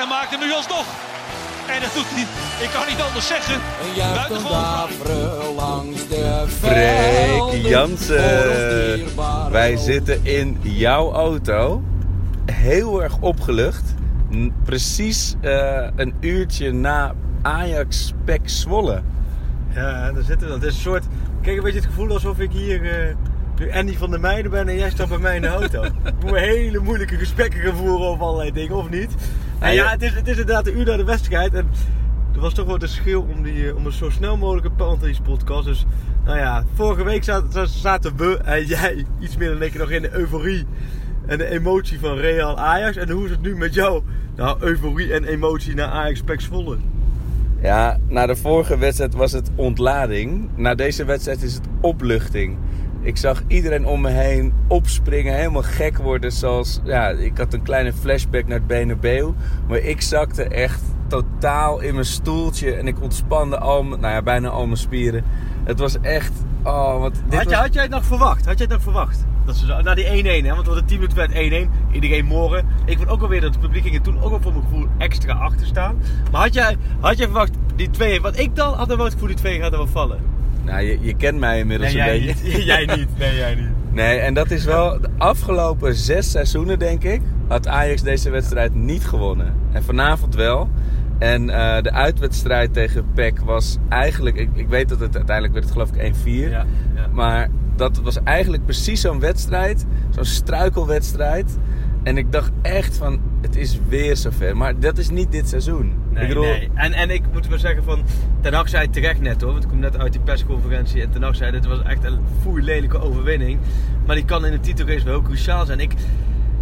en maakt hem nu alsnog. En dat doet hij, ik kan niet anders zeggen. Buitengewoon. langs de Freek. Jansen, wij zitten in jouw auto. Heel erg opgelucht. Precies eh, een uurtje na Ajax Pek Zwolle. Ja, daar zitten we dan. Het is een soort. Kijk, een beetje het gevoel alsof ik hier eh, nu Andy van der Meijden ben en jij staat bij mij in de auto. ik moet hele moeilijke gesprekken gaan voeren over allerlei dingen, of niet? Ja, het is, het is inderdaad een uur na de wedstrijd. En er was toch wel de schil om, die, eh, om een zo snel mogelijke Pantelis podcast. Dus, nou ja, vorige week zaten, zaten we en jij iets meer dan ik nog in de euforie en de emotie van Real Ajax. En hoe is het nu met jou? Nou, euforie en emotie naar Ajax Pek Zwolle. Ja, na de vorige wedstrijd was het ontlading. Na deze wedstrijd is het opluchting. Ik zag iedereen om me heen opspringen, helemaal gek worden. Zoals, ja, ik had een kleine flashback naar het Bernabeu. Maar ik zakte echt totaal in mijn stoeltje. En ik ontspande al, mijn- nou ja, bijna al mijn spieren. Het was echt, oh, wat... Dit Had, je, had jij het nog verwacht? Had jij het nog verwacht? Dat ze zo, na die 1-1, hè? want wat de 10 minuten werd 1-1. Iedereen morgen. Ik vond ook alweer dat het publiek ging er toen ook wel voor mijn gevoel extra achter staan. Maar had jij, had jij verwacht die 2 Wat ik dan had dan wel het gevoel die 2 gaat er wel vallen. Nou, je, je kent mij inmiddels Nee, een jij beetje. niet. jij niet. Nee, jij niet. Nee, en dat is wel de afgelopen zes seizoenen, denk ik, had Ajax deze wedstrijd niet gewonnen. En vanavond wel. En eh, de uitwedstrijd tegen PEC was eigenlijk, ik, ik weet dat het uiteindelijk werd, het geloof ik 1-4. Ja, ja. Maar dat was eigenlijk precies zo'n wedstrijd, zo'n struikelwedstrijd. En ik dacht echt van, het is weer zover. Maar dat is niet dit seizoen. Nee, ik bedoel, nee. En, en ik moet wel zeggen van, Ten Hag zei terecht net hoor, want ik kom net uit die persconferentie en Ten Hag zei dit was echt een foei lelijke overwinning. Maar die kan in de titelrace wel heel cruciaal zijn. Ik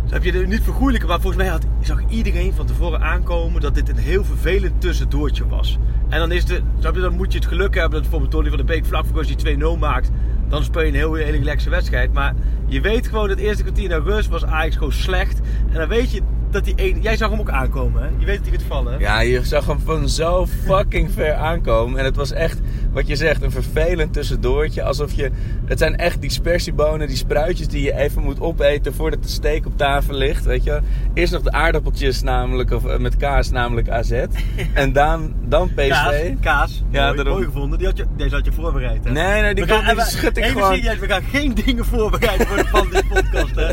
heb je er niet vergoeilijken, maar volgens mij had, zag iedereen van tevoren aankomen dat dit een heel vervelend tussendoortje was. En dan, is de, dan moet je het geluk hebben dat bijvoorbeeld Tony van de Beek vlak voor als die 2-0 maakt, dan speel je een heel hele relaxe wedstrijd. Maar je weet gewoon, het eerste kwartier naar rust was Ajax gewoon slecht. En dan weet je dat die één, jij zag hem ook aankomen hè? Je weet dat hij gaat vallen. Ja, je zag hem van zo fucking ver aankomen. En het was echt, wat je zegt, een vervelend tussendoortje. Alsof je, het zijn echt dispersiebonen, die spruitjes die je even moet opeten voordat de steek op tafel ligt. Weet je, eerst nog de aardappeltjes namelijk, of eh, met kaas namelijk AZ. En dan, dan PSV. Kaas, kaas. Ja, mooi, daarom. mooi gevonden. Die had je, deze had je voorbereid. Hè? Nee, nee, die we gaan, die schud ik even gewoon. serieus, we gaan geen dingen voorbereiden voor de van dit podcast. Hè?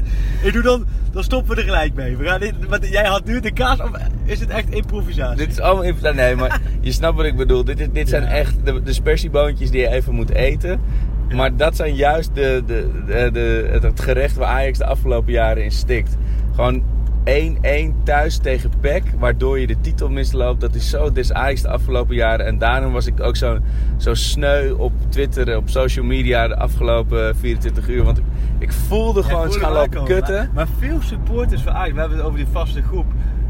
Ik doe dan, dan stoppen we er gelijk mee. We gaan dit, want jij had nu de kaas, of is het echt improvisatie? Dit is allemaal info. Nee, maar je snapt wat ik bedoel. Dit, is- dit zijn Ja. echt de dispersieboontjes die je even moet eten. Maar dat zijn juist de, de, de, de- het- gerecht waar Ajax de afgelopen jaren in stikt. Gewoon 1-1 thuis tegen PEC, waardoor je de titel misloopt. Dat is zo dis Ajax de afgelopen jaren. En daarom was ik ook zo, zo sneu op Twitter, op social media de afgelopen 24 uur. Want ik, ik voelde Ja, gewoon voelde lopen aankomen. kutten. Maar, maar veel supporters van Ajax, we hebben het over die vaste groep,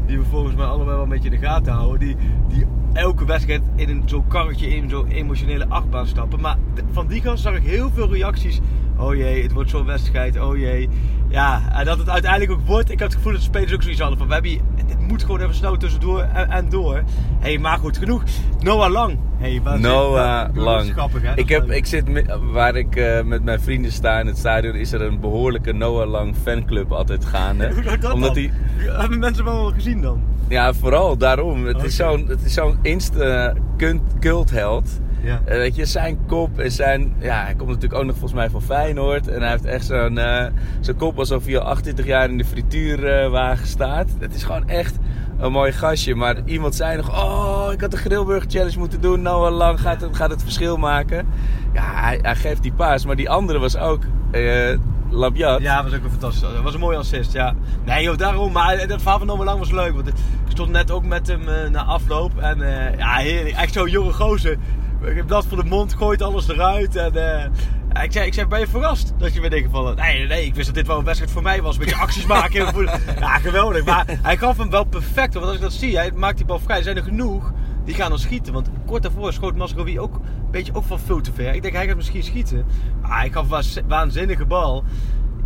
die we volgens mij allemaal wel een beetje in de gaten houden. Die, die elke wedstrijd in een zo'n karretje, in zo'n emotionele achtbaan stappen. Maar van die kant zag ik heel veel reacties. Oh jee, het wordt zo'n wedstrijd, oh jee. Ja, en dat het uiteindelijk ook wordt. Ik had het gevoel dat de spelers ook zoiets hadden van, we hebben dit moet gewoon even snel tussendoor en, en door. Hé, hey, maar goed, genoeg. Noah Lang. Hey, Noah Lang. grappig, hè? Ik, heb, ik zit met- waar ik eh, met mijn vrienden sta in het stadion, is er een behoorlijke Noah Lang fanclub altijd gaande. Hoe dat Omdat dan? hij, Hebben mensen hem wel gezien dan? ja, vooral daarom. Het is zo'n, het is zo'n insta cult- cultheld. Ja. Eh, weet je, zijn kop en zijn... Ja, hij komt natuurlijk ook nog volgens mij van Feyenoord. En hij heeft echt zo'n, eh, zo'n kop alsof hij al 28 jaar in de frituurwagen staat. Het is gewoon echt een mooi gastje. Maar iemand zei nog, oh, ik had de Grillburger Challenge moeten doen. Noah Lang gaat het, gaat het verschil maken. Ja, hij, hij geeft die paas. Maar die andere was ook eh Labiat. Ja, was ook een fantastisch. Dat was een mooie assist, ja. Nee joh, daarom. Maar dat verhaal van Noah Lang was leuk. Want ik stond net ook met hem eh, na afloop. En eh, ja, heerlijk. Echt zo'n jonge gozer. Ik heb dat voor de mond, gooit alles eruit. En eh, ik, zei, ik zei, ben je verrast dat je weer dingen vallen? Nee, nee, nee, ik wist dat dit wel een wedstrijd voor mij was. Een beetje acties maken. ja, geweldig. Maar hij gaf hem wel perfect. Want als ik dat zie, hij maakt die bal vrij. Er zijn er genoeg die gaan dan schieten. Want kort daarvoor schoot Masrowi ook een beetje ook van veel te ver. Ik denk, hij gaat misschien schieten. Maar hij gaf een waanzinnige bal.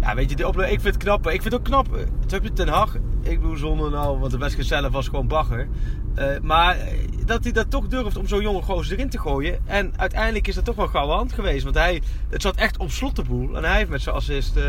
Ja, weet je, oplossing, ik vind het knap. Ik vind het ook knap. Toen heb je Ten Hag. Ik bedoel zonder nou, want de wedstrijd zelf was gewoon bagger. Uh, maar dat hij dat toch durft om zo'n jonge gozer erin te gooien. En uiteindelijk is dat toch wel gouden hand geweest. Want hij, het zat echt op slot de boel. En hij heeft met zijn assist uh,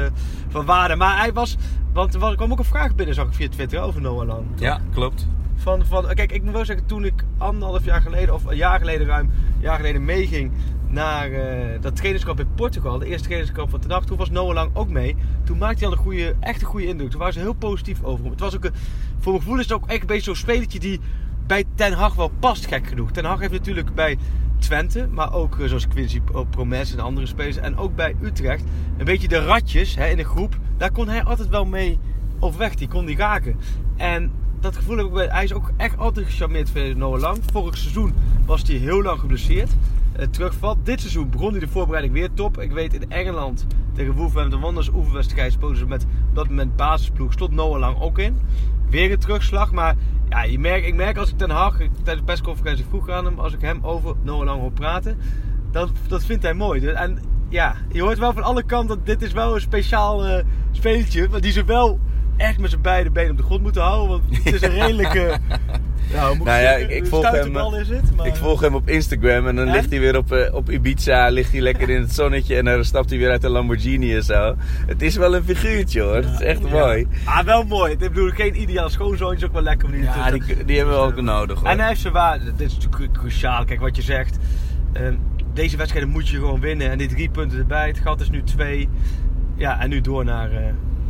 van waarde. Maar hij was, want er kwam ook een vraag binnen, zag ik via Twitter, over Noah Lang. Ja, klopt. Van, van, kijk, ik moet wel zeggen, toen ik anderhalf jaar geleden, of een jaar geleden ruim, een jaar geleden meeging naar uh, dat trainingskamp in Portugal, de eerste trainingskamp van de dag, toen was Noah Lang ook mee. Toen maakte hij al een goede, echt een goede indruk. Toen waren ze heel positief over hem. Het was ook een, voor mijn gevoel is het ook echt een beetje zo'n spelertje die bij Ten Hag wel past, gek genoeg. Ten Hag heeft natuurlijk bij Twente, maar ook uh, zoals Quincy Promes en andere spelers, en ook bij Utrecht, een beetje de ratjes hè, in de groep. Daar kon hij altijd wel mee overweg, die kon die raken. En dat gevoel heb ik bij. Hij is ook echt altijd gecharmeerd van Noah Lang. Vorig seizoen was hij heel lang geblesseerd. Uh, terugvalt. Dit seizoen begon hij de voorbereiding weer top. Ik weet in Engeland tegen Wolverhampton Wanderers oefenwedstrijd spoten ze met op dat moment basisploeg. Stond Noah Lang ook in. Weer een terugslag. Maar ja, je merkt, ik merk als ik Ten Hag tijdens de persconferentie vroeg aan hem. Als ik hem over Noah Lang hoor praten. Dat, dat vindt hij mooi. En ja, je hoort wel van alle kanten dat dit is wel een speciaal uh, spelletje. Want die ze wel echt met zijn beide benen op de grond moeten houden. Want het is een redelijke. Nou, moet nou ja, ik, ik volg hem, is het, maar... ik volg hem op Instagram en dan en? ligt hij weer op, uh, op Ibiza, ligt hij lekker in het zonnetje en dan stapt hij weer uit de Lamborghini en zo. Het is wel een figuurtje hoor, ja, het is echt ja. mooi. Ah, wel mooi. Ik bedoel, geen ideaal schoonzoon is ook wel lekker om die Ja, die, die hebben we ook nodig hoor. En hij heeft zijn waarde, dit is natuurlijk cruciaal, kijk wat je zegt. Uh, deze wedstrijden moet je gewoon winnen en die drie punten erbij, het gat is nu twee. Ja, en nu door naar uh,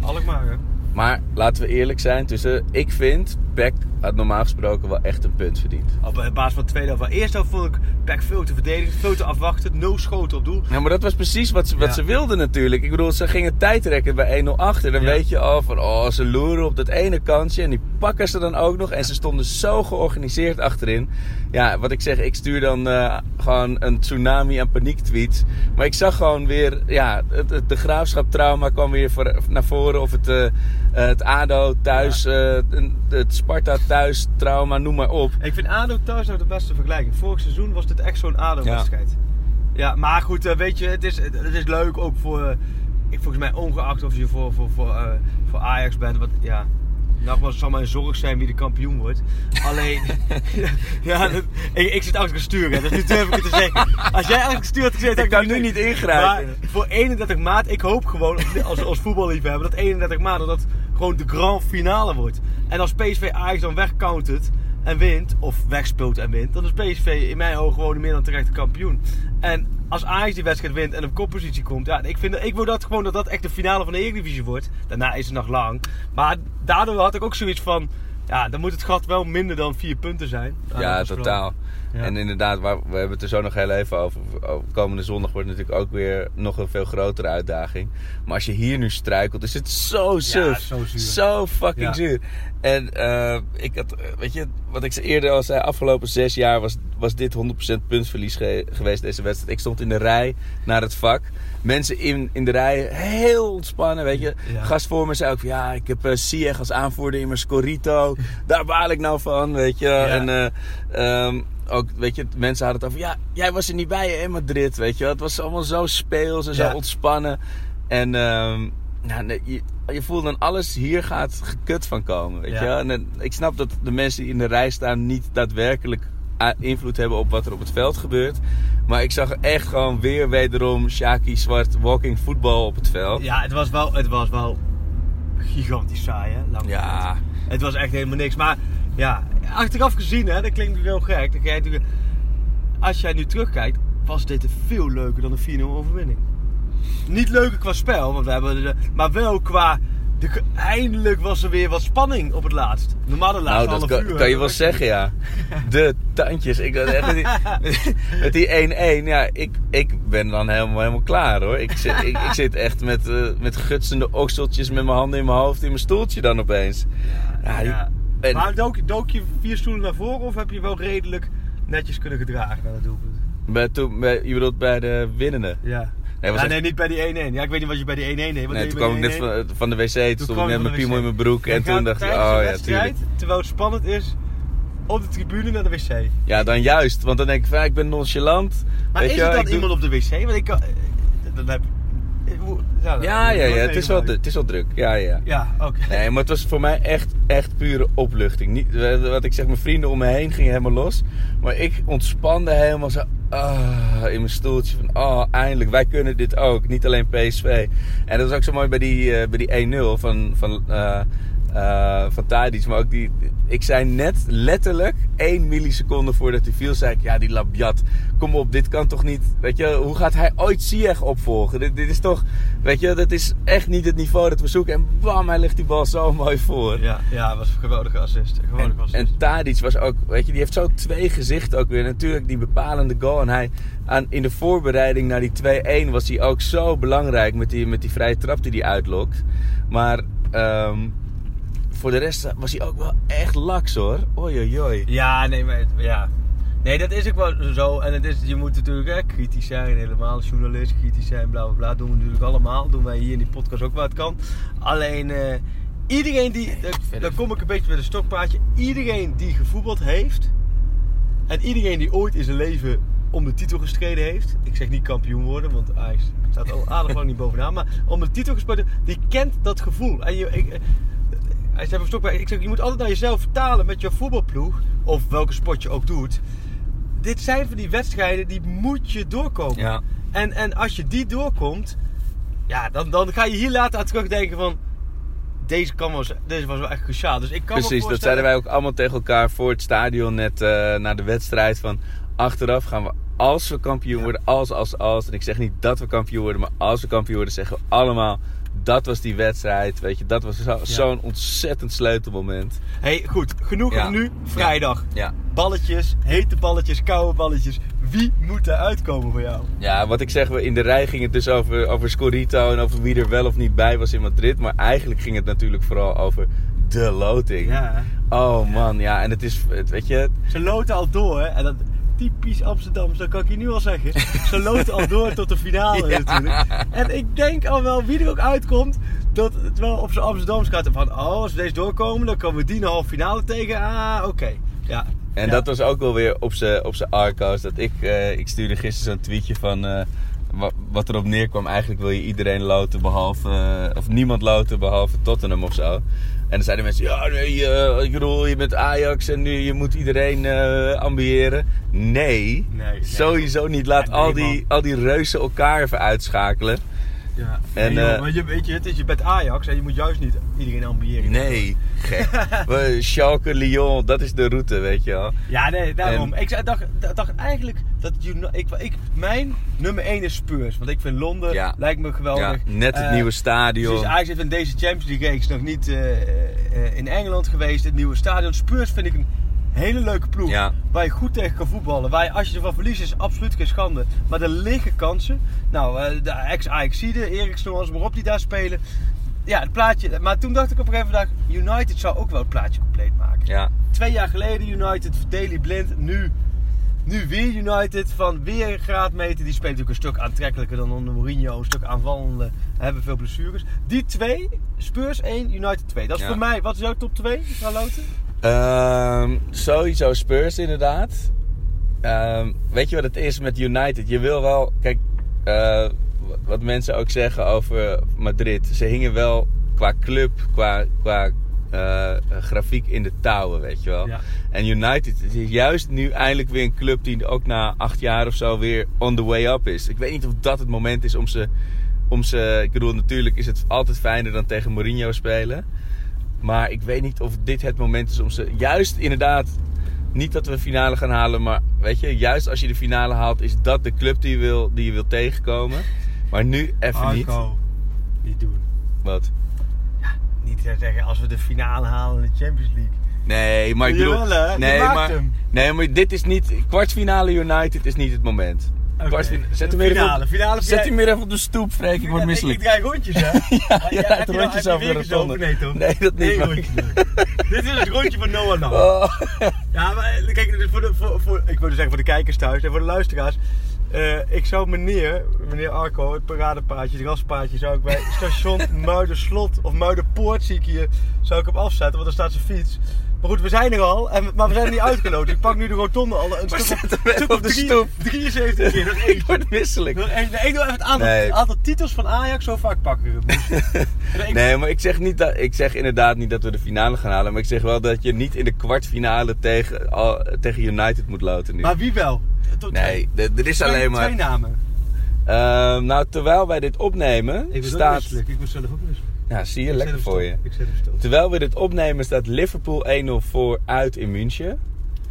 Alkmaar. Hè? Maar laten we eerlijk zijn, tussen ik vind Peck had normaal gesproken wel echt een punt verdiend. Op basis van de tweede helft. Eerst helft vond ik Peck veel te verdedigen, veel te afwachten, no schoten op doel. Ja, maar dat was precies wat ze, wat ja. ze wilden natuurlijk. Ik bedoel, ze gingen tijd rekken bij 1-0 achter. Dan ja. weet je al van, oh, ze loeren op dat ene kansje en die pakken ze dan ook nog. En ze stonden zo georganiseerd achterin. Ja, wat ik zeg, ik stuur dan uh, gewoon een tsunami aan paniektweets. Maar ik zag gewoon weer, ja, het, het, de graafschap trauma kwam weer voor, naar voren. Of het, uh, het ADO thuis, ja. uh, het Sparta thuis trauma, noem maar op. Ik vind ADO thuis nou de beste vergelijking. Vorig seizoen was dit echt zo'n ADO-wedstrijd. Ja. ja. maar goed, uh, weet je, het is, het is leuk ook voor... Ik, volgens mij ongeacht of je voor, voor, voor, voor Ajax bent. Wat, ja, nogmaals, het zal mijn zorg zijn wie de kampioen wordt. Alleen, ja, dat, ik, ik zit achter het stuur, hè, nu durf ik het te zeggen. Als jij achter het stuur had gezeten, ik kan nu niet ingrijpen. Maar voor 31 maart, ik hoop gewoon, als, als voetballiefhebber, dat 31 maart dat dat gewoon de grand finale wordt. En als PSV Ajax dan wegcountert en wint, of wegspeelt en wint, dan is PSV in mijn ogen gewoon meer dan terecht kampioen. En als Ajax die wedstrijd wint en op koppositie komt, ja, ik, vind, ik wil dat gewoon dat dat echt de finale van de Eredivisie wordt. Daarna is het nog lang. Maar daardoor had ik ook zoiets van, ja, dan moet het gat wel minder dan vier punten zijn. Ja, totaal. Ja. En inderdaad, we hebben het er zo nog heel even over. Komende zondag wordt natuurlijk ook weer nog een veel grotere uitdaging. Maar als je hier nu struikelt, is het zo suf. Ja, zo, zuur. zo fucking ja. zuur. En uh, ik had, weet je, wat ik eerder al zei, afgelopen zes jaar was, was dit 100% puntverlies ge geweest, deze wedstrijd. Ik stond in de rij naar het vak. Mensen in, in de rij heel ontspannen, weet je. Ja. Gast voor me zei ook van, ja, ik heb uh, Sieg als aanvoerder in mijn Scorito. Daar baal ik nou van, weet je. En uh, um, ook, weet je, mensen hadden het over, ja, jij was er niet bij in Madrid, weet je. Het was allemaal zo speels en zo ja. ontspannen. En um, nou, nee, je, je voelt dan alles hier gaat gekut van komen, weet ja. je. En ik snap dat de mensen die in de rij staan niet daadwerkelijk invloed hebben op wat er op het veld gebeurt. Maar ik zag echt gewoon weer wederom Shaki Zwart walking voetbal op het veld. Ja, het was wel, het was wel gigantisch saai, hè? Lang ja. Het was echt helemaal niks. Maar ja, achteraf gezien, hè, dat klinkt heel gek. Dan kijk je, als jij nu terugkijkt, was dit veel leuker dan een 4-0 overwinning. Niet leuker qua spel, want we hebben de, maar wel qua de, eindelijk was er weer wat spanning op het laatst. Normaal de laatste Nou, dat kan, uur. kan je wel zeggen, ja. De tandjes. Ik, had echt met die- met die 1-1, ja, ik, ik ben dan helemaal, helemaal klaar hoor. Ik zit, ik, ik zit echt met, eh, met gutsende okseltjes met mijn handen in mijn hoofd in mijn stoeltje dan opeens. Ja, die- Ja. En- Maar dook, dook je vier stoelen naar voren of heb je wel redelijk netjes kunnen gedragen naar het doelpunt? bij, toen, bij, je bedoelt bij de winnende? Ja. Nee, was Ja, echt- nee, niet bij die 1-1. Ja, ik weet niet wat je bij die 1-1 deed. Nee, toen je kwam ik net 1-1? van, van de wc, toen stond ik net de piemel in mijn broek en toen dacht ik, oh ja, tuurlijk. Terwijl het spannend is, op de tribune naar de wc. Ja, dan juist, want dan denk ik, van, ik ben nonchalant. Maar weet is je het dan doe- iemand op de wc? Want ik kan... eh, Dan heb... Ja, Ja, ja, het is, wel, het is wel druk. Ja, ja. Ja, oké. Nee, maar het was voor mij echt, echt pure opluchting. Niet, wat ik zeg, mijn vrienden om me heen gingen helemaal los. Maar ik ontspande helemaal zo ah, in mijn stoeltje. Van, oh, eindelijk, wij kunnen dit ook. Niet alleen PSV. En dat was ook zo mooi bij die, eh, bij die 1-0 van, van, eh eh, van Tadic. Maar ook die, ik zei net letterlijk één milliseconde voordat hij viel, zei ik, ja, die Labiat, kom op, dit kan toch niet, weet je, hoe gaat hij ooit Ziyech opvolgen? Dit, dit is toch, weet je, dat is echt niet het niveau dat we zoeken. En bam, hij legt die bal zo mooi voor. Ja, ja, was een geweldige assist. Een geweldige En, assist. en Tadic was ook, weet je, die heeft zo twee gezichten ook weer. Natuurlijk die bepalende goal. En hij, aan, in de voorbereiding naar die 2-1 was hij ook zo belangrijk met die, met die vrije trap die hij uitlokt. Maar ehm, voor de rest was hij ook wel echt laks hoor. Oei. Ja, nee, maar ja. Nee, dat is ook wel zo. En het is, je moet natuurlijk hè, kritisch zijn, helemaal journalist, kritisch zijn, bla bla bla. Doen we natuurlijk allemaal. Doen wij hier in die podcast ook waar het kan. Alleen, eh, iedereen die. daar- dan kom ik een beetje met een stokpaardje. Iedereen die gevoetbald heeft. En iedereen die ooit in zijn leven om de titel gestreden heeft. Ik zeg niet kampioen worden, want Ajax staat al aardig lang niet bovenaan. Maar om de titel gespeeld die kent dat gevoel. En je, ik, hij zei van Stokpaard, ik zeg, je moet altijd naar jezelf vertalen met je voetbalploeg. Of welke sport je ook doet. Dit zijn van die wedstrijden, die moet je doorkomen. Ja. En, en als je die doorkomt, ja, dan, dan ga je hier later aan terugdenken van... Deze, kan wel, deze was wel echt cruciaal. Dus ik kan Precies, dat zeiden wij ook allemaal tegen elkaar voor het stadion net eh na de wedstrijd. Van achteraf gaan we, als we kampioen worden, als, als, als. En ik zeg niet dat we kampioen worden, maar als we kampioen worden, zeggen we allemaal. Dat was die wedstrijd, weet je, dat was zo- zo'n ontzettend sleutelmoment. hey, goed. Genoeg Ja. nu. Vrijdag. Ja. Balletjes, hete balletjes, koude balletjes. Wie moet er uitkomen voor jou? Ja, wat ik zeg, we- in de rij ging het dus over, over Scorito en over wie er wel of niet bij was in Madrid. Maar eigenlijk ging het natuurlijk vooral over de loting. Ja. Oh man, ja, en het is, weet je, Ze loten al door, hè. En dat typisch Amsterdams, dat kan ik je nu al zeggen. Ze loten al door tot de finale Ja. natuurlijk. En ik denk al wel, wie er ook uitkomt, dat het wel op zijn Amsterdams gaat. Van, oh, als we deze doorkomen, dan komen we die de halve finale tegen. Ah, oké. Ja. En Ja. dat was ook wel weer op zijn op arco's. Dat ik, eh, ik stuurde gisteren zo'n tweetje van. wa- wat erop neerkwam, eigenlijk wil je iedereen loten behalve. eh, of niemand loten behalve Tottenham of zo. En dan zeiden mensen: Ja, nee, eh, ik bedoel, je bent Ajax en nu je moet iedereen eh ambiëren. Nee, Nee, nee. sowieso niet. Laat nee, al, die, man. al die reuzen elkaar even uitschakelen. Ja. En, joh, eh, maar je, weet je, het is je bent Ajax en je moet juist niet iedereen ambiëren. Nee, gek. Schalke, Lyon, dat is de route, weet je wel. Ja, nee, daarom. En- Ik dacht, dacht eigenlijk dat ik, ik, mijn nummer 1 is Spurs. Want ik vind Londen Ja. lijkt me geweldig. Ja, net het Eh, nieuwe stadion. Precies, Ajax heeft in deze Champions League reeks nog niet eh, in Engeland geweest. Het nieuwe stadion. Spurs vind ik een hele leuke ploeg. Ja. Waar je goed tegen kan voetballen. Waar je, als je ervan verliest is absoluut geen schande. Maar er liggen kansen. Nou, eh, de ex-Ajaxide, Eriksen, als maar op die daar spelen. Ja, het plaatje. Maar toen dacht ik op een gegeven moment, United zou ook wel het plaatje compleet maken. Ja, Twee jaar geleden United, Daily Blind. Nu, nu weer United van weer graadmeter. Die speelt natuurlijk een stuk aantrekkelijker dan onder Mourinho. Een stuk aanvallender. Hebben veel blessures. Die twee, Spurs 1, United 2. Dat is Ja. voor mij, wat is jouw top 2, Loten? Ehm, sowieso Spurs inderdaad. Ehm, weet je wat het is met United? Je wil wel, kijk, eh, wat mensen ook zeggen over Madrid. Ze hingen wel qua club, qua, qua eh, grafiek in de touwen, weet je wel. Ja. En United is juist nu eindelijk weer een club die ook na acht jaar of zo weer on the way up is. Ik weet niet of dat het moment is om ze, om ze... Ik bedoel, natuurlijk is het altijd fijner dan tegen Mourinho spelen. Maar ik weet niet of dit het moment is om ze... Juist inderdaad, niet dat we een finale gaan halen, maar weet je, juist als je de finale haalt, is dat de club die je wil, die je wil tegenkomen. Maar nu even niet. Arco. Niet doen. Wat? niet eh, zeggen als we de finale halen in de Champions League. Nee, maar ik bedoel... Jawel, hè? Nee, maar, hem. nee, maar dit is niet... Kwartfinale United is niet het moment. Zet hem finale, op, finale, zet hem weer even op de stoep, Freek. Ik word misselijk. Ik, ik draai rondjes, hè? ja, je rijdt je rondjes over de rotonde. Nee, toch? Nee, dat niet. Rondje. Dit is het rondje van Noah. Oh. Ja, maar kijk, is voor de, voor, voor, ik wilde zeggen voor de kijkers thuis en voor de luisteraars. Eh, ik zou meneer, meneer Arco, het paradepaadje, het raspaadje, zou ik bij station Muiderslot of Muiderpoort zie ik hier, zou ik hem afzetten, want daar staat zijn fiets. Maar goed, we zijn er al, en, maar we zijn er niet uitgenodigd. Ik pak nu de rotonde al een stuk op, stuk op de drie- stoep. 73 keer. Één. Word misselijk. Één. Nee, ik doe even het aantal, Nee. aantal titels van Ajax, zo vaak pakken Nee, maar ik zeg, niet dat, ik zeg inderdaad niet dat we de finale gaan halen. Maar ik zeg wel dat je niet in de kwartfinale tegen, al- tegen United moet loten nu. Maar wie wel? Tot Nee, er is twee- alleen Twee maar... namen. Ehm, nou, terwijl wij dit opnemen, Ik ben staat... misselijk. Ik ben zelf ook misselijk. Ja, zie je, lekker voor je. Ik zet hem stil. Terwijl we dit opnemen staat Liverpool 1-0 voor uit in München.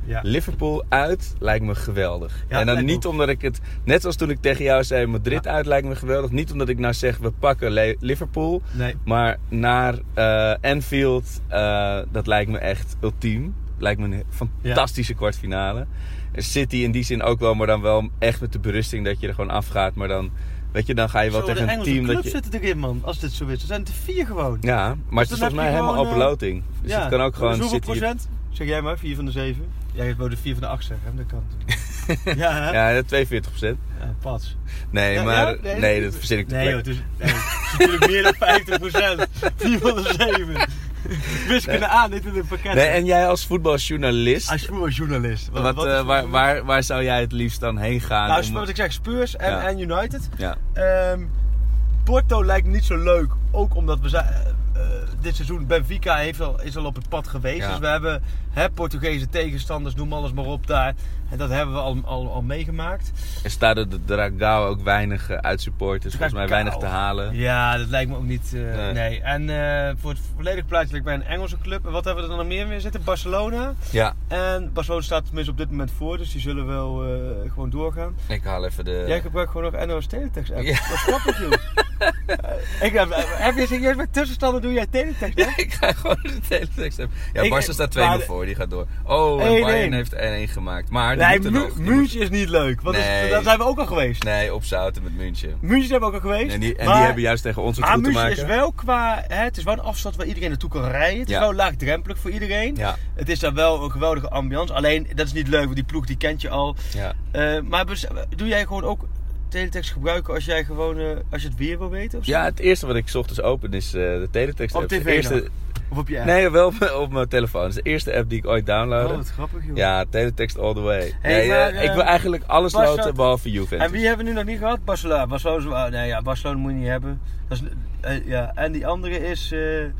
Ja. Liverpool uit lijkt me geweldig. Ja, en dan me niet omdat ik het, net als toen ik tegen jou zei, Madrid uit lijkt me geweldig. Niet omdat ik nou zeg, we pakken Liverpool. Nee. Maar naar eh, Anfield, eh, dat lijkt me echt ultiem. Lijkt me een fantastische kwartfinale. En City in die zin ook wel, maar dan wel echt met de berusting dat je er gewoon afgaat. Maar dan, weet je, dan ga je wel Zo, tegen een team dat je... zitten erin, man. Als dit zo is. Er zijn er vier gewoon. Ja, maar het is volgens mij helemaal gewoon, open eh, loting. Dus het kan ook gewoon Hoeveel City... procent? Zeg jij maar, vier van de zeven. Jij wou de vier van de acht zeggen, hè? dat kan. ja, hè? Ja, 42 procent. Ja, pats. Nee, Ja, maar... ja? Nee, dat verzin ik te Nee, joh, het is, nee, het is natuurlijk meer dan 50 procent. Vier van de zeven. Wiskunde aan, dit in een pakket. Nee, en jij als voetbaljournalist, Als journalist. wat, eh, waar, waar, waar zou jij het liefst dan heen gaan? Nou, om- wat ik zeg, Spurs en, Ja. en United. Ja. Ehm, Porto lijkt niet zo leuk. Ook omdat we zijn, eh, eh, dit seizoen Benfica heeft al, is al op het pad geweest. Ja. Dus we hebben hè, Portugese tegenstanders, noem alles maar op daar. En dat hebben we al, al, al meegemaakt. Er staat er de Dragao ook weinig eh, uitsupporters. Volgens mij weinig te halen. Ja, dat lijkt me ook niet. eh, Nee. nee. En eh, voor het volledig plaatje lijkt bij een Engelse club. En wat hebben we er dan nog meer weer zitten? Barcelona. Ja, En Barcelona staat tenminste op dit moment voor, dus die zullen wel gewoon doorgaan. ik haal even de... Jij gebruikt gewoon nog NOS Teletext app. Ja. Dat is grappig, joh. Ik heb, heb je serieus met tussenstanden doe jij Teletext app? ik ga gewoon de teletext hebben. Ja, Ik- Barca staat 2-0 maar- voor, die gaat door. Oh, en 1-1. Bayern heeft 1-1 gemaakt. Maar Nee, Mu- nog. München is niet leuk, want is- daar zijn we ook al geweest. Nee, opzouten met München. München zijn we ook al geweest. En die, en maar, die hebben juist tegen ons het goed te München maken. is wel qua, hè, het is wel een afstand waar iedereen naartoe kan rijden. Het is wel laagdrempelig voor iedereen. Ja, Het is daar wel een geweldige ambiance. Alleen, dat is niet leuk, want die ploeg die kent je al. ja. Eh, maar doe jij gewoon ook teletext gebruiken als jij gewoon, eh, als je het weer wil weten? Of zo? ja, het eerste wat ik ochtends open is eh, de teletext Op tv eerste... Of op je app? Nee, wel op, op mijn telefoon. Het is de eerste app die ik ooit downloadde. Oh, wat grappig joh. Ja, teletext all the way. Hey, nee, maar, eh, ik eh, wil eigenlijk alles loten behalve Juventus. En wie hebben we nu nog niet gehad? Barcelona. Barcelona, nee, ja, Barcelona moet je niet hebben. Dat is, eh, ja. En die andere is... eh, nee,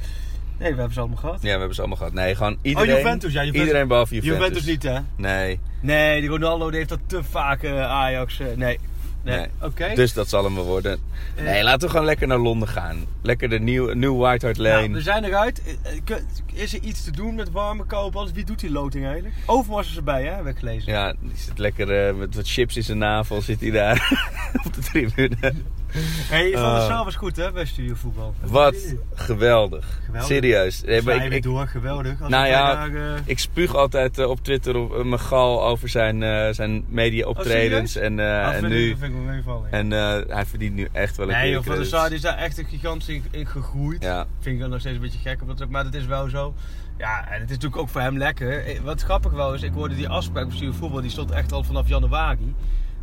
we hebben ze allemaal gehad. Ja, we hebben ze allemaal gehad. Nee, gewoon iedereen. Oh, Juventus. Ja, Juventus. Iedereen behalve Juventus. Juventus niet, hè? Nee. Nee, die Ronaldo die heeft dat te vaak eh, Ajax. eh, nee. Nee. Nee. Oké. Dus dat zal hem wel worden. Eh. Nee, laten we gewoon lekker naar Londen gaan. Lekker de nieuwe New White Hart Lane. Nou, we zijn eruit. Eh, eh, Is er iets te doen met warme koop? Alles? Wie doet die loting eigenlijk? Overmars is erbij, hè? Heb ik gelezen. Ja, die zit lekker met wat chips in zijn navel zit hij daar op de tribune. Hey, Van der Oh. Sar was goed, hè? Bij Studio Voetbal. Wat geweldig. Geweldig. Serieus. Nee, maar ik, weer ik, door, geweldig. Als Nou ja, eh, ik spuug altijd eh, op Twitter op, uh, mijn gal over zijn, eh, zijn media optredens. serieus? en, eh, ah, en nu. vind ik meevallen. En eh, hij verdient nu echt wel een Nee, keer joh, de Van der credits. Sar is daar echt een gigantisch in, in gegroeid. Ja. Vind ik dan nog steeds een beetje gek, op dat- maar dat is wel zo. Ja, en het is natuurlijk ook voor hem lekker. Eh, Wat grappig wel is, ik hoorde die afspraak op Studio Voetbal, die stond echt al vanaf januari.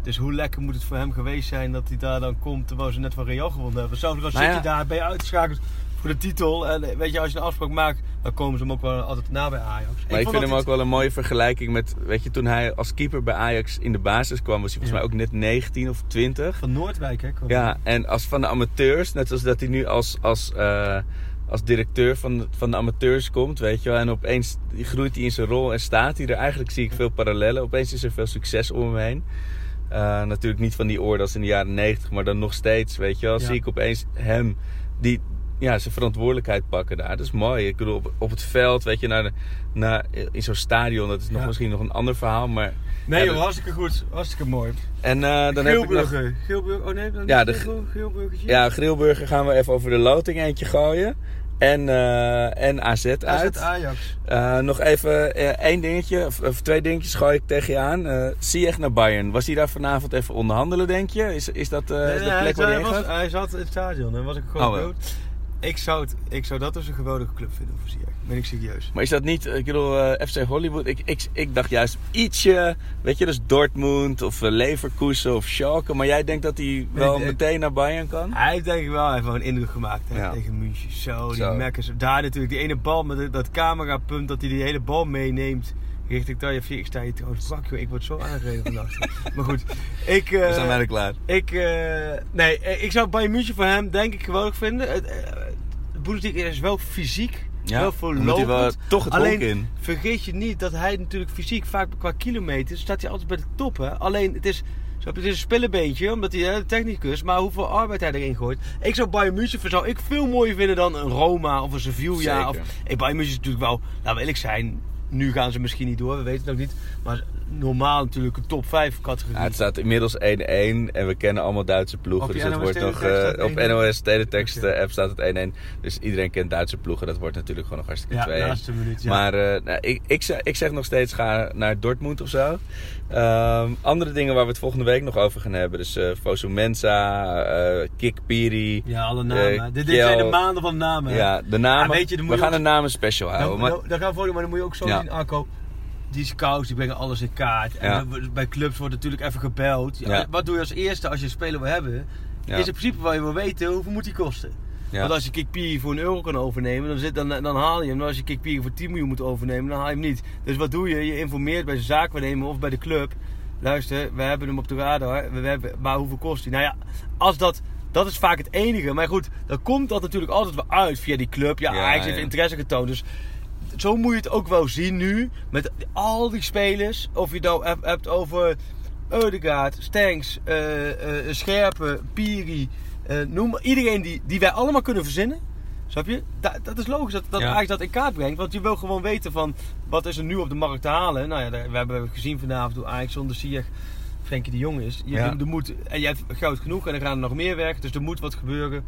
Dus hoe lekker moet het voor hem geweest zijn dat hij daar dan komt terwijl ze net van Real gewonnen hebben. Dan Nou zit ja. je daar, ben je uitgeschakeld voor de titel. En eh, weet je, als je een afspraak maakt, dan komen ze hem ook wel altijd na bij Ajax. Maar ik, vind hem ook wel een mooie vergelijking met, weet je, toen hij als keeper bij Ajax in de basis kwam, was hij volgens Ja. mij ook net 19 of 20. Van Noordwijk, hè? kwam Ja, en als van de amateurs, net als dat hij nu als, als, eh, als directeur van, van de amateurs komt, weet je wel. En opeens groeit hij in zijn rol en staat hij er. Eigenlijk zie ik veel parallellen. Opeens is er veel succes om hem heen. Eh, natuurlijk niet van die orde als in de jaren 90, maar dan nog steeds, weet je wel. Ja. Zie ik opeens hem die ja, zijn verantwoordelijkheid pakken daar. Dat is mooi. Ik bedoel, op, op het veld, weet je, naar, de, naar, in zo'n stadion, dat is nog Ja. misschien nog een ander verhaal. Maar, Nee joh, dat- hartstikke goed. Hartstikke mooi. En eh, dan heb ik nog... Geelburger. Geelburger. Oh nee, dan Ja, de- Geelburgertje. Ja, Grillburger gaan we even over de loting eentje gooien. En, eh, en AZ uit. AZ Ajax. Eh, nog even eh, één dingetje, of, of twee dingetjes gooi ik tegen je aan. Eh Ziyech naar Bayern. Was hij daar vanavond even onderhandelen, denk je? Is, is dat eh, is de plek waar hij was, hij zat in het stadion en was ik gewoon Oh, dood. Ik zou, het, ik zou dat dus een geweldige club vinden voor Ziyech. Ben ik serieus. Maar is dat niet, ik bedoel, eh, FC Hollywood? Ik, ik, ik dacht juist ietsje, weet je, dus Dortmund of eh, Leverkusen of Schalke. Maar jij denkt dat hij wel meteen naar Bayern kan? Hij heeft denk ik wel even een indruk gemaakt hè, Ja. tegen München. Zo, die Zo. Mekkers. Daar natuurlijk, die ene bal met dat- dat camerapunt, dat hij die hele bal meeneemt. Richting Taja Ik sta hier trouwens zwak, joh. Ik word zo aangereden vannacht. maar goed, ik... eh, We zijn bijna klaar. Ik, eh, nee, eh, ik zou Bayern München voor hem denk ik geweldig vinden. Het, eh, De Bundesliga is wel fysiek, Ja, wel hij wel voorlopend. toch het Alleen, in. vergeet je niet dat hij natuurlijk fysiek vaak qua kilometers staat hij altijd bij de top. Hè? Alleen het is, zo, het is een spillebeentje, omdat hij de technicus, maar hoeveel arbeid hij erin gooit. Ik zou Bayern München zou ik veel mooier vinden dan een Roma of een Sevilla. Of, ik, Bayern München is natuurlijk wel, laten we eerlijk zijn, nu gaan ze misschien niet door, we weten het nog niet. Maar normaal natuurlijk een top 5 categorie. Ja, het staat inmiddels 1-1 en we kennen allemaal Duitse ploegen. Dus dat NOS wordt nog eh, staat op 1-1. NOS Teletext eh, app staat het 1-1. Dus iedereen kent Duitse ploegen. Dat wordt natuurlijk gewoon nog hartstikke ja, 2-1. laatste minuut. Ja. Maar eh, nou, ik, ik, zeg, ik zeg nog steeds ga naar Dortmund of zo. Ehm, andere dingen waar we het volgende week nog over gaan hebben. Dus eh Fosu Mensa, eh Kik Piri. ja, alle namen. dit, dit zijn de maanden van namen. hè. Ja, de namen. Ja, weet je, we je gaan ook- een namen special houden. Dan, maar, dan, dan gaan we voor, maar dan moet je ook zo Ja. zien, Arco. Die scouts die brengen alles in kaart. En Ja. bij clubs wordt natuurlijk even gebeld. Ja. Wat doe je als eerste als je een speler wil hebben? Ja. Is in principe wel je wil weten hoeveel moet die kosten. Want als je Kikpiri voor een euro kan overnemen, dan, zit, dan, dan haal je hem. Maar als je Kikpiri voor 10 miljoen moet overnemen, dan haal je hem niet. Dus wat doe je? Je informeert bij zijn zaakwaarnemer of bij de club. Luister, we hebben hem op de radar. We hebben, maar hoeveel kost hij? Nou ja, als dat... Dat is vaak het enige. Maar goed, dan komt dat natuurlijk altijd wel uit via die club. Ja, Ja, Ajax heeft ja. interesse getoond. Dus zo moet je het ook wel zien nu. Met al die spelers. Of je het nou hebt- over Eudegaard, Stenks, eh, eh, Scherpen, Piri. eh, noem maar. Iedereen die, die wij allemaal kunnen verzinnen. Snap je? Da- dat is logisch dat, dat Ja. Ajax dat in kaart brengt. Want je wil gewoon weten van wat is er nu op de markt te halen. Nou ja, we hebben gezien vanavond hoe Ajax zonder Ziyech Frenkie de Jong is. Je, Ja. er moet, en je hebt goud genoeg en er gaan er nog meer weg. Dus er moet wat gebeuren.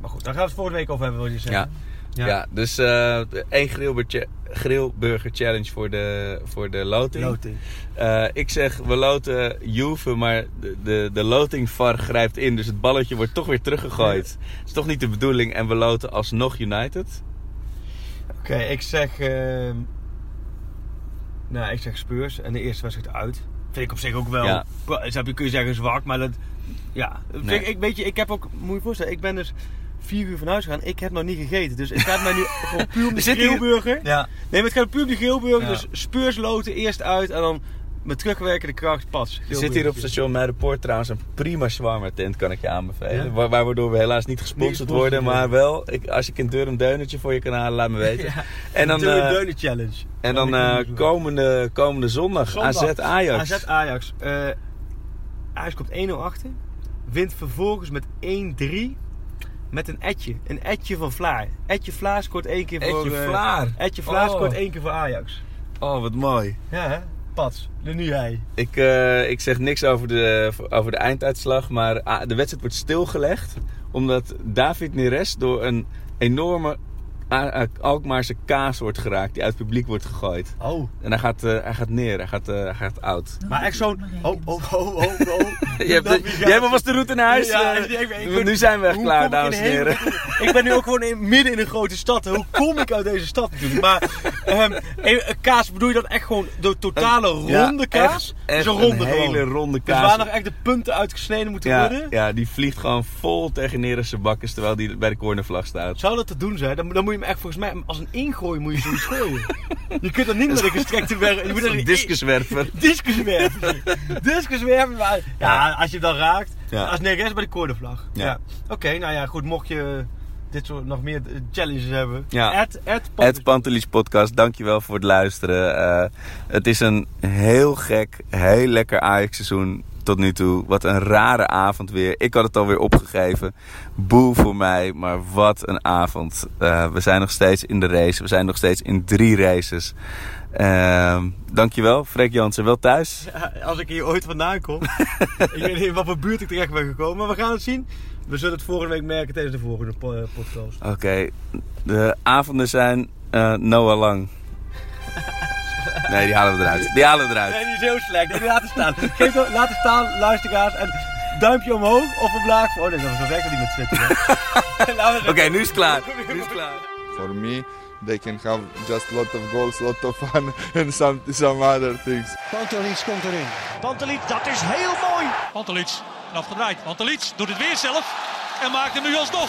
Maar goed, daar gaan we het volgende week over hebben, wil je zeggen. Ja. dus eh één grillburger, grillburger challenge voor de, voor de loting. Loting. Eh, ik zeg, we loten Juve, maar de, de, de lotingvar grijpt in. Dus het balletje wordt toch weer teruggegooid. Dat is toch niet de bedoeling. En we loten alsnog United. Oké, ik zeg. ehm nou, ik zeg Spurs en de eerste wedstrijd uit. Vind ik op zich ook wel. Ja. Ja. Kun je zeggen zwak, maar dat. Ja, Nee. ik, ik, weet je, ik heb ook. Moet je voorstellen, ik ben dus vier uur van huis gegaan. Ik heb nog niet gegeten. Dus het gaat mij nu gewoon puur om de grillburger. Ja. Nee, maar het gaat puur om de grillburger. Ja. Dus Spurs loten eerst uit en dan met terugwerkende kracht pas. Er zit hier op station Meijerpoort trouwens een prima shawarma tent, kan ik je aanbevelen. Ja? Waar, waardoor we helaas niet gesponsord Niet worden, maar wel, ik, als ik in deur een deunetje voor je kan halen, laat me weten. Ja. En dan, de eh, Deunen Challenge. en dan eh, komende, komende zondag, Zondag. AZ Ajax. AZ Ajax. Eh Ajax komt 1-0 achter. Wint vervolgens met 1-3. Met een etje. Een etje van Vlaar. Etje Vlaar scoort één keer voor... Etje eh, Vlaar. Etje Vlaar Oh. scoort één keer voor Ajax. Oh, wat mooi. Ja hè? Pats. Nu nu hij. Ik, eh, ik zeg niks over de, over de einduitslag, maar ah, de wedstrijd wordt stilgelegd. Omdat David Neres door een enorme Alkmaarse kaas wordt geraakt die uit het publiek wordt gegooid. Oh. En hij gaat, eh, hij gaat neer, hij gaat, eh, hij gaat oud. Maar echt zo'n... Oh, oh, oh, oh, oh. Je hebt, de- jij hebt alvast de route naar huis. Ja, eh, ik- ik- ik- want nu zijn we echt klaar, dames en heren. Ik ben nu ook gewoon in, midden in een grote stad. Hoe kom ik uit deze stad natuurlijk? Maar ehm, eh, kaas, bedoel je dan echt gewoon de totale Ja, ronde kaas? Echt, Dus echt een ronde een hele ronde Dus kaas. waar nog echt de punten uitgesneden moeten ja, worden? ja, die vliegt gewoon vol tegen Neres bakkes terwijl die bij de cornervlag staat. Zou dat te doen zijn? Dan, dan moet je hem echt volgens mij als een ingooi moet je zoiets gooien. Je kunt dat niet met een gestrekte werk. Je moet Een. Discus werpen. Discus werpen. maar- Ja, als je dan raakt. Ja. Als negeres bij de koordenvlag. Ja. Ja. Oké, nou ja, goed. Mocht je dit soort nog meer eh, challenges hebben. Ja. At, at, Het Pantelis podcast, dankjewel voor het luisteren. Eh, het is een heel gek, heel lekker Ajax seizoen tot nu toe. Wat een rare avond weer. Ik had het alweer opgegeven. Boe voor mij, maar wat een avond. Eh, we zijn nog steeds in de race. We zijn nog steeds in drie races. Ehm dankjewel, Freek Jansen. Wel thuis? Ja, als ik hier ooit vandaan kom. ik weet niet in wat voor buurt ik terecht ben gekomen. Maar we gaan het zien. We zullen het volgende week merken tijdens de volgende eh, podcast. Oké, de avonden zijn eh, Noah lang. Nee, die halen we eruit. Die halen we eruit. Nee, die is heel slecht. Die laten staan. Geef hem, laten staan, luisteraars. En duimpje omhoog of omlaag. Oh nee, zo werkt het niet met Twitter. Oké, nu is het klaar. Nu is het klaar. For me, they can have just lot of goals, lot of fun, and some some other things. Pantelic komt erin. Pantelic, dat is heel mooi. Pantelic, en afgedraaid. Pantelic doet het weer zelf en maakt hem nu alsnog.